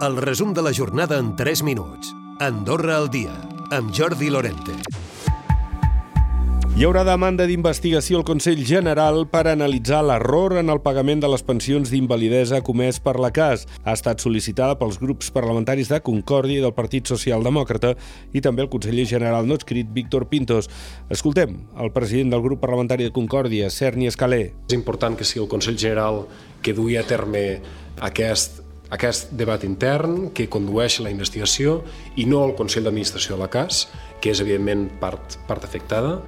El resum de la jornada en 3 minuts. Andorra al dia, amb Jordi Lorente. Hi haurà demanda d'investigació al Consell General per analitzar l'error en el pagament de les pensions d'invalidesa comès per la CAS. Ha estat sol·licitada pels grups parlamentaris de Concòrdia i del Partit Socialdemòcrata i també el conseller general no escrit Víctor Pintos. Escoltem el president del grup parlamentari de Concòrdia, Cerny Escalé. És important que sigui el Consell General que duia a terme aquest aquest debat intern que condueix la investigació i no el Consell d'Administració de la CAS, que és evidentment part, part afectada.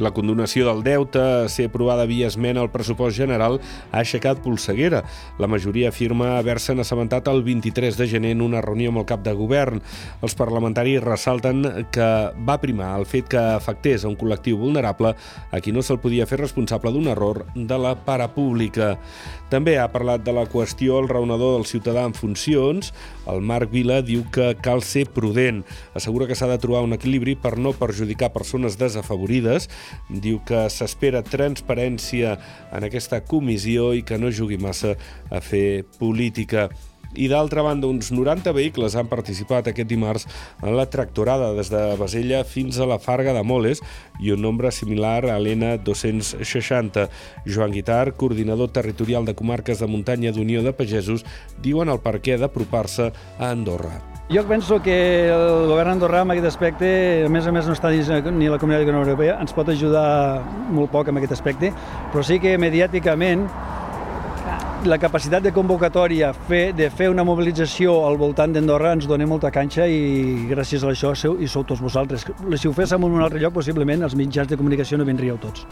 La condonació del deute a ser aprovada via esmena al pressupost general ha aixecat polseguera. La majoria afirma haver-se'n assabentat el 23 de gener en una reunió amb el cap de govern. Els parlamentaris ressalten que va primar el fet que afectés a un col·lectiu vulnerable a qui no se'l podia fer responsable d'un error de la parapública. També ha parlat de la qüestió el raonador del ciutadà en funcions. El Marc Vila diu que cal ser prudent. Assegura que s'ha de trobar un equilibri per no perjudicar persones desafavorides Diu que s'espera transparència en aquesta comissió i que no jugui massa a fer política. I d'altra banda, uns 90 vehicles han participat aquest dimarts en la tractorada des de Basella fins a la Farga de Moles i un nombre similar a l'ENA 260. Joan Guitar, coordinador territorial de comarques de muntanya d'Unió de Pagesos, diuen el perquè d'apropar-se a Andorra. Jo penso que el govern andorrà en aquest aspecte, a més a més no està dins ni la Comunitat Europea, ens pot ajudar molt poc en aquest aspecte, però sí que mediàticament la capacitat de convocatòria, fer, de fer una mobilització al voltant d'Andorra ens dona molta canxa i gràcies a això seu, i sou tots vosaltres. Si ho féssim en un altre lloc, possiblement els mitjans de comunicació no vindríeu tots.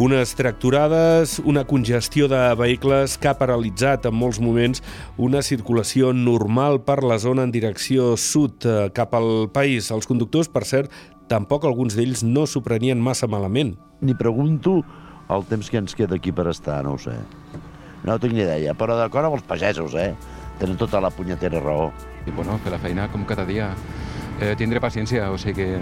Unes tracturades, una congestió de vehicles que ha paralitzat en molts moments una circulació normal per la zona en direcció sud eh, cap al país. Els conductors, per cert, tampoc alguns d'ells no s'ho prenien massa malament. Ni pregunto el temps que ens queda aquí per estar, no ho sé. No tinc ni idea, però d'acord amb els pagesos, eh? Tenen tota la punyetera raó. I bueno, fer la feina com cada dia. Eh, tindré paciència, o sigui que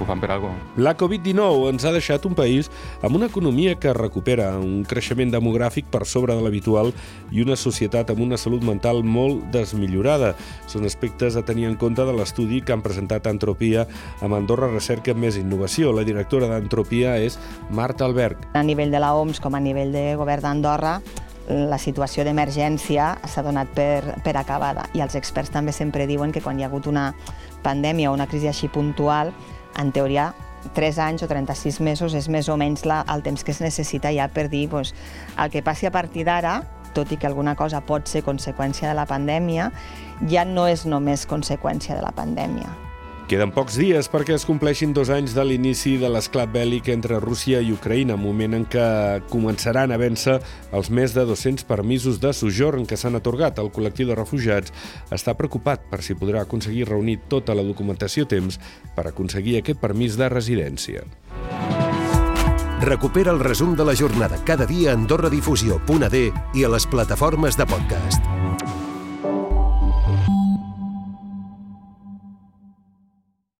ho fan per algo. La Covid-19 ens ha deixat un país amb una economia que recupera, un creixement demogràfic per sobre de l'habitual i una societat amb una salut mental molt desmillorada. Són aspectes a tenir en compte de l'estudi que han presentat Antropia amb Andorra Recerca Més Innovació. La directora d'Antropia és Marta Alberg. A nivell de la OMS com a nivell de govern d'Andorra, la situació d'emergència s'ha donat per, per acabada i els experts també sempre diuen que quan hi ha hagut una pandèmia o una crisi així puntual, en teoria 3 anys o 36 mesos és més o menys la, el temps que es necessita ja per dir doncs, el que passi a partir d'ara, tot i que alguna cosa pot ser conseqüència de la pandèmia, ja no és només conseqüència de la pandèmia. Queden pocs dies perquè es compleixin dos anys de l'inici de l'esclat bèl·lic entre Rússia i Ucraïna, moment en què començaran a vèncer els més de 200 permisos de sojorn que s'han atorgat. El col·lectiu de refugiats està preocupat per si podrà aconseguir reunir tota la documentació a temps per aconseguir aquest permís de residència. Recupera el resum de la jornada cada dia a AndorraDifusió.d i a les plataformes de podcast.